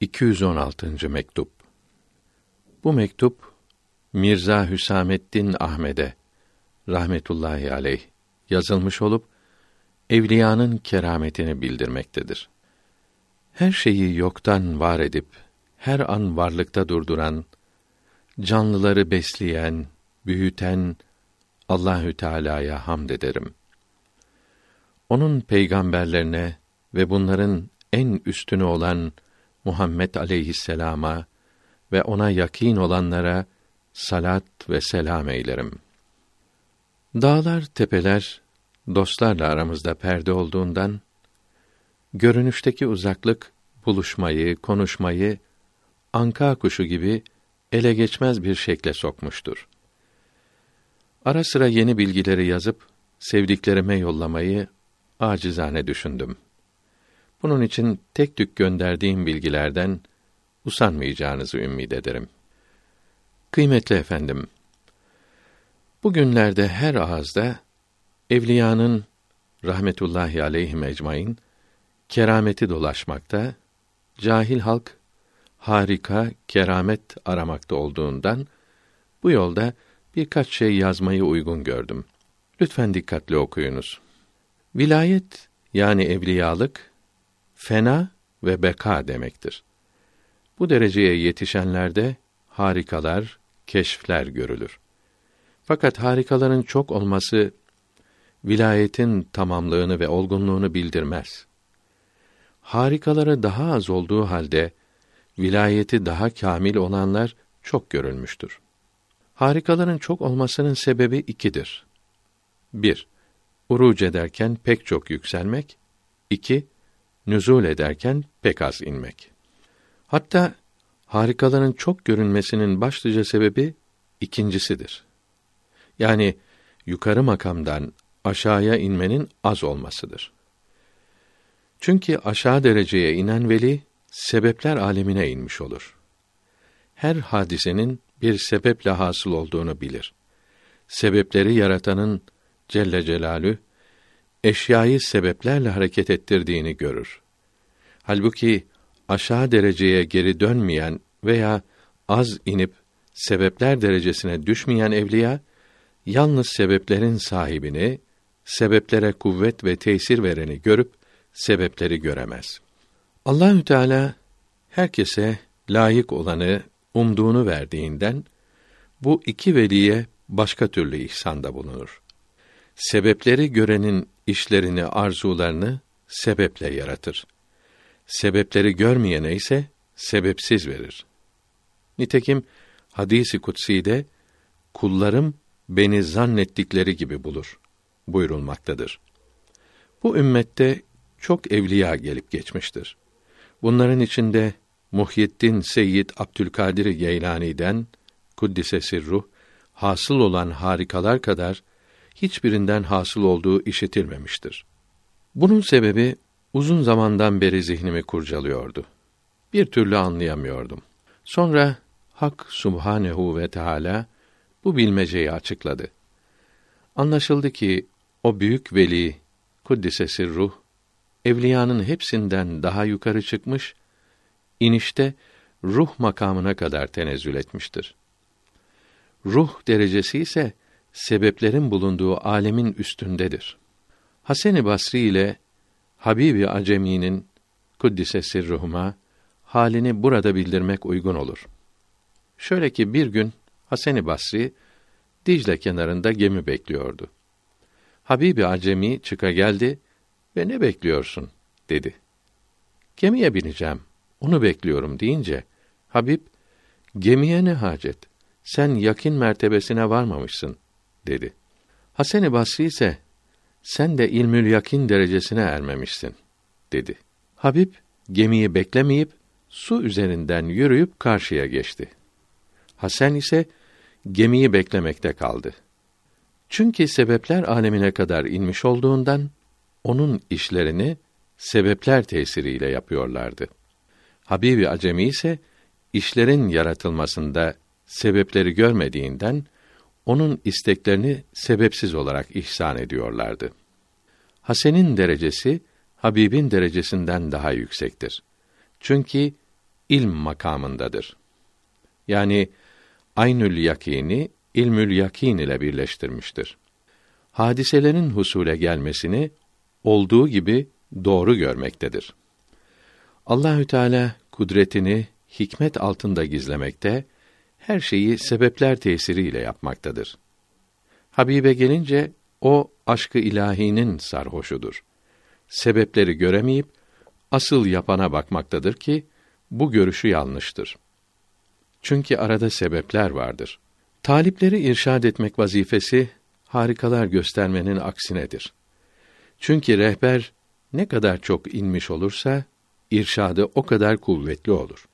216. mektup. Bu mektup Mirza Hüsamettin Ahmed'e rahmetullahi aleyh yazılmış olup evliyanın kerametini bildirmektedir. Her şeyi yoktan var edip her an varlıkta durduran, canlıları besleyen, büyüten Allahü Teala'ya hamd ederim. Onun peygamberlerine ve bunların en üstünü olan Muhammed aleyhisselama ve ona yakin olanlara salat ve selam eylerim. Dağlar, tepeler dostlarla aramızda perde olduğundan görünüşteki uzaklık buluşmayı, konuşmayı anka kuşu gibi ele geçmez bir şekle sokmuştur. Ara sıra yeni bilgileri yazıp sevdiklerime yollamayı acizane düşündüm. Bunun için tek tük gönderdiğim bilgilerden usanmayacağınızı ümid ederim. Kıymetli efendim, bugünlerde her ağızda evliyanın rahmetullahi aleyhi ecmaîn kerameti dolaşmakta, cahil halk harika keramet aramakta olduğundan bu yolda birkaç şey yazmayı uygun gördüm. Lütfen dikkatli okuyunuz. Vilayet yani evliyalık fena ve beka demektir. Bu dereceye yetişenlerde harikalar, keşfler görülür. Fakat harikaların çok olması vilayetin tamamlığını ve olgunluğunu bildirmez. Harikaları daha az olduğu halde vilayeti daha kamil olanlar çok görülmüştür. Harikaların çok olmasının sebebi ikidir. Bir, uruc ederken pek çok yükselmek. iki nüzul ederken pek az inmek. Hatta harikaların çok görünmesinin başlıca sebebi ikincisidir. Yani yukarı makamdan aşağıya inmenin az olmasıdır. Çünkü aşağı dereceye inen veli sebepler alemine inmiş olur. Her hadisenin bir sebeple hasıl olduğunu bilir. Sebepleri yaratanın Celle Celalü eşyayı sebeplerle hareket ettirdiğini görür. Halbuki aşağı dereceye geri dönmeyen veya az inip sebepler derecesine düşmeyen evliya yalnız sebeplerin sahibini, sebeplere kuvvet ve tesir vereni görüp sebepleri göremez. Allahü Teala herkese layık olanı, umduğunu verdiğinden bu iki veliye başka türlü ihsanda bulunur. Sebepleri görenin işlerini, arzularını sebeple yaratır. Sebepleri görmeyene ise sebepsiz verir. Nitekim hadisi kutsi'de kullarım beni zannettikleri gibi bulur buyurulmaktadır. Bu ümmette çok evliya gelip geçmiştir. Bunların içinde Muhyiddin Seyyid Abdülkadir Geylani'den kuddise sirruh hasıl olan harikalar kadar hiçbirinden hasıl olduğu işitilmemiştir. Bunun sebebi uzun zamandan beri zihnimi kurcalıyordu. Bir türlü anlayamıyordum. Sonra Hak Subhanehu ve Teala bu bilmeceyi açıkladı. Anlaşıldı ki o büyük veli kuddise sirruh evliyanın hepsinden daha yukarı çıkmış, inişte ruh makamına kadar tenezzül etmiştir. Ruh derecesi ise sebeplerin bulunduğu alemin üstündedir. Hasan-ı Basri ile Habibi Acemi'nin kuddise sirruhuma halini burada bildirmek uygun olur. Şöyle ki bir gün Hasan-ı Basri Dicle kenarında gemi bekliyordu. Habibi Acemi çıka geldi ve ne bekliyorsun dedi. Gemiye bineceğim. Onu bekliyorum deyince Habib gemiye ne hacet? Sen yakin mertebesine varmamışsın dedi. Hasan-ı Basri ise sen de ilmül yakin derecesine ermemişsin dedi. Habib gemiyi beklemeyip su üzerinden yürüyüp karşıya geçti. Hasan ise gemiyi beklemekte kaldı. Çünkü sebepler alemine kadar inmiş olduğundan onun işlerini sebepler tesiriyle yapıyorlardı. Habibi Acemi ise işlerin yaratılmasında sebepleri görmediğinden onun isteklerini sebepsiz olarak ihsan ediyorlardı. Hasen'in derecesi Habib'in derecesinden daha yüksektir. Çünkü ilm makamındadır. Yani aynül yakini ilmül yakin ile birleştirmiştir. Hadiselerin husule gelmesini olduğu gibi doğru görmektedir. Allahü Teala kudretini hikmet altında gizlemekte, her şeyi sebepler tesiriyle yapmaktadır. Habibe gelince o aşkı ilahinin sarhoşudur. Sebepleri göremeyip asıl yapana bakmaktadır ki bu görüşü yanlıştır. Çünkü arada sebepler vardır. Talipleri irşad etmek vazifesi harikalar göstermenin aksinedir. Çünkü rehber ne kadar çok inmiş olursa irşadı o kadar kuvvetli olur.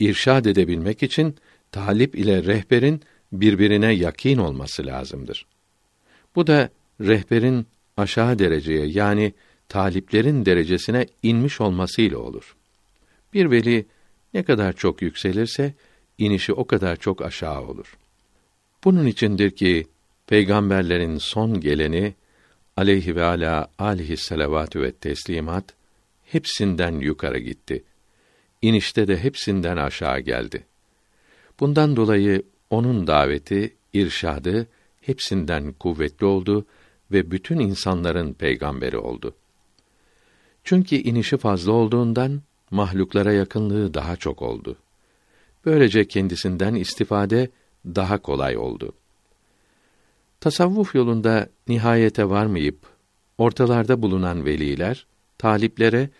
İrşad edebilmek için talip ile rehberin birbirine yakin olması lazımdır. Bu da rehberin aşağı dereceye yani taliplerin derecesine inmiş olmasıyla olur. Bir veli ne kadar çok yükselirse inişi o kadar çok aşağı olur. Bunun içindir ki peygamberlerin son geleni aleyhi ve ala alihi salavatü ve teslimat hepsinden yukarı gitti. İnişte de hepsinden aşağı geldi. Bundan dolayı onun daveti, irşadı hepsinden kuvvetli oldu ve bütün insanların peygamberi oldu. Çünkü inişi fazla olduğundan mahluklara yakınlığı daha çok oldu. Böylece kendisinden istifade daha kolay oldu. Tasavvuf yolunda nihayete varmayıp ortalarda bulunan veliler taliplere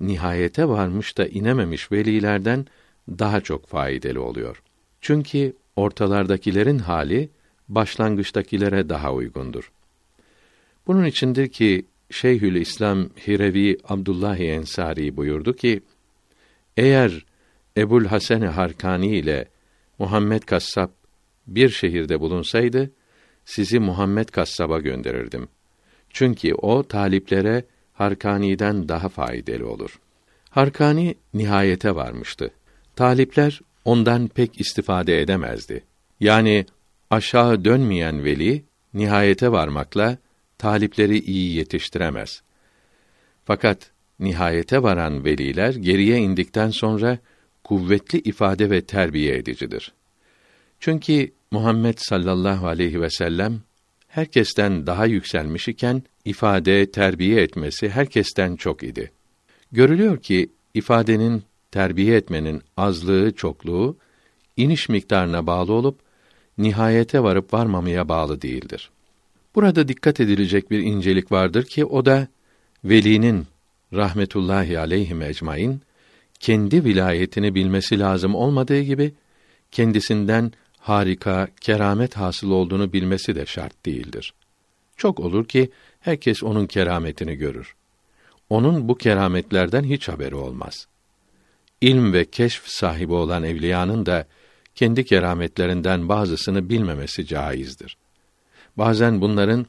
nihayete varmış da inememiş velilerden daha çok faydalı oluyor. Çünkü ortalardakilerin hali başlangıçtakilere daha uygundur. Bunun içindir ki Şeyhül İslam Hirevi Abdullah Ensari buyurdu ki: Eğer Ebul Hasan Harkani ile Muhammed Kassap bir şehirde bulunsaydı, sizi Muhammed Kassab'a gönderirdim. Çünkü o taliplere Harkani'den daha faydalı olur. Harkani nihayete varmıştı. Talipler ondan pek istifade edemezdi. Yani aşağı dönmeyen veli nihayete varmakla talipleri iyi yetiştiremez. Fakat nihayete varan veliler geriye indikten sonra kuvvetli ifade ve terbiye edicidir. Çünkü Muhammed sallallahu aleyhi ve sellem herkesten daha yükselmiş iken ifade, terbiye etmesi herkesten çok idi. Görülüyor ki ifadenin terbiye etmenin azlığı, çokluğu iniş miktarına bağlı olup nihayete varıp varmamaya bağlı değildir. Burada dikkat edilecek bir incelik vardır ki o da velinin rahmetullahi aleyhi ecmaîn kendi vilayetini bilmesi lazım olmadığı gibi kendisinden harika, keramet hasıl olduğunu bilmesi de şart değildir. Çok olur ki herkes onun kerametini görür. Onun bu kerametlerden hiç haberi olmaz. İlm ve keşf sahibi olan evliyanın da kendi kerametlerinden bazısını bilmemesi caizdir. Bazen bunların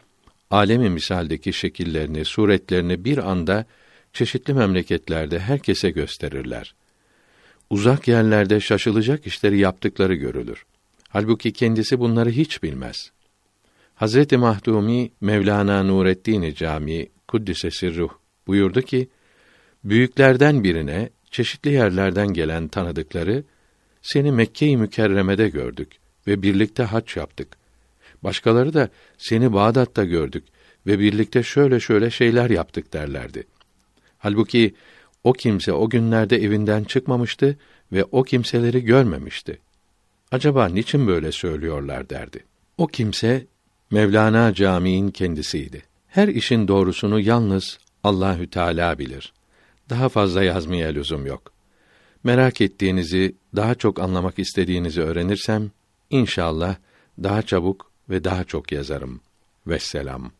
alemi misaldeki şekillerini, suretlerini bir anda çeşitli memleketlerde herkese gösterirler. Uzak yerlerde şaşılacak işleri yaptıkları görülür. Halbuki kendisi bunları hiç bilmez. Hazreti Mahdumi Mevlana Nureddin Camii Kuddise Sirruh buyurdu ki: Büyüklerden birine çeşitli yerlerden gelen tanıdıkları seni Mekke-i Mükerreme'de gördük ve birlikte hac yaptık. Başkaları da seni Bağdat'ta gördük ve birlikte şöyle şöyle şeyler yaptık derlerdi. Halbuki o kimse o günlerde evinden çıkmamıştı ve o kimseleri görmemişti. Acaba niçin böyle söylüyorlar derdi. O kimse Mevlana Camii'nin kendisiydi. Her işin doğrusunu yalnız Allahü Teala bilir. Daha fazla yazmaya lüzum yok. Merak ettiğinizi, daha çok anlamak istediğinizi öğrenirsem inşallah daha çabuk ve daha çok yazarım. Vesselam.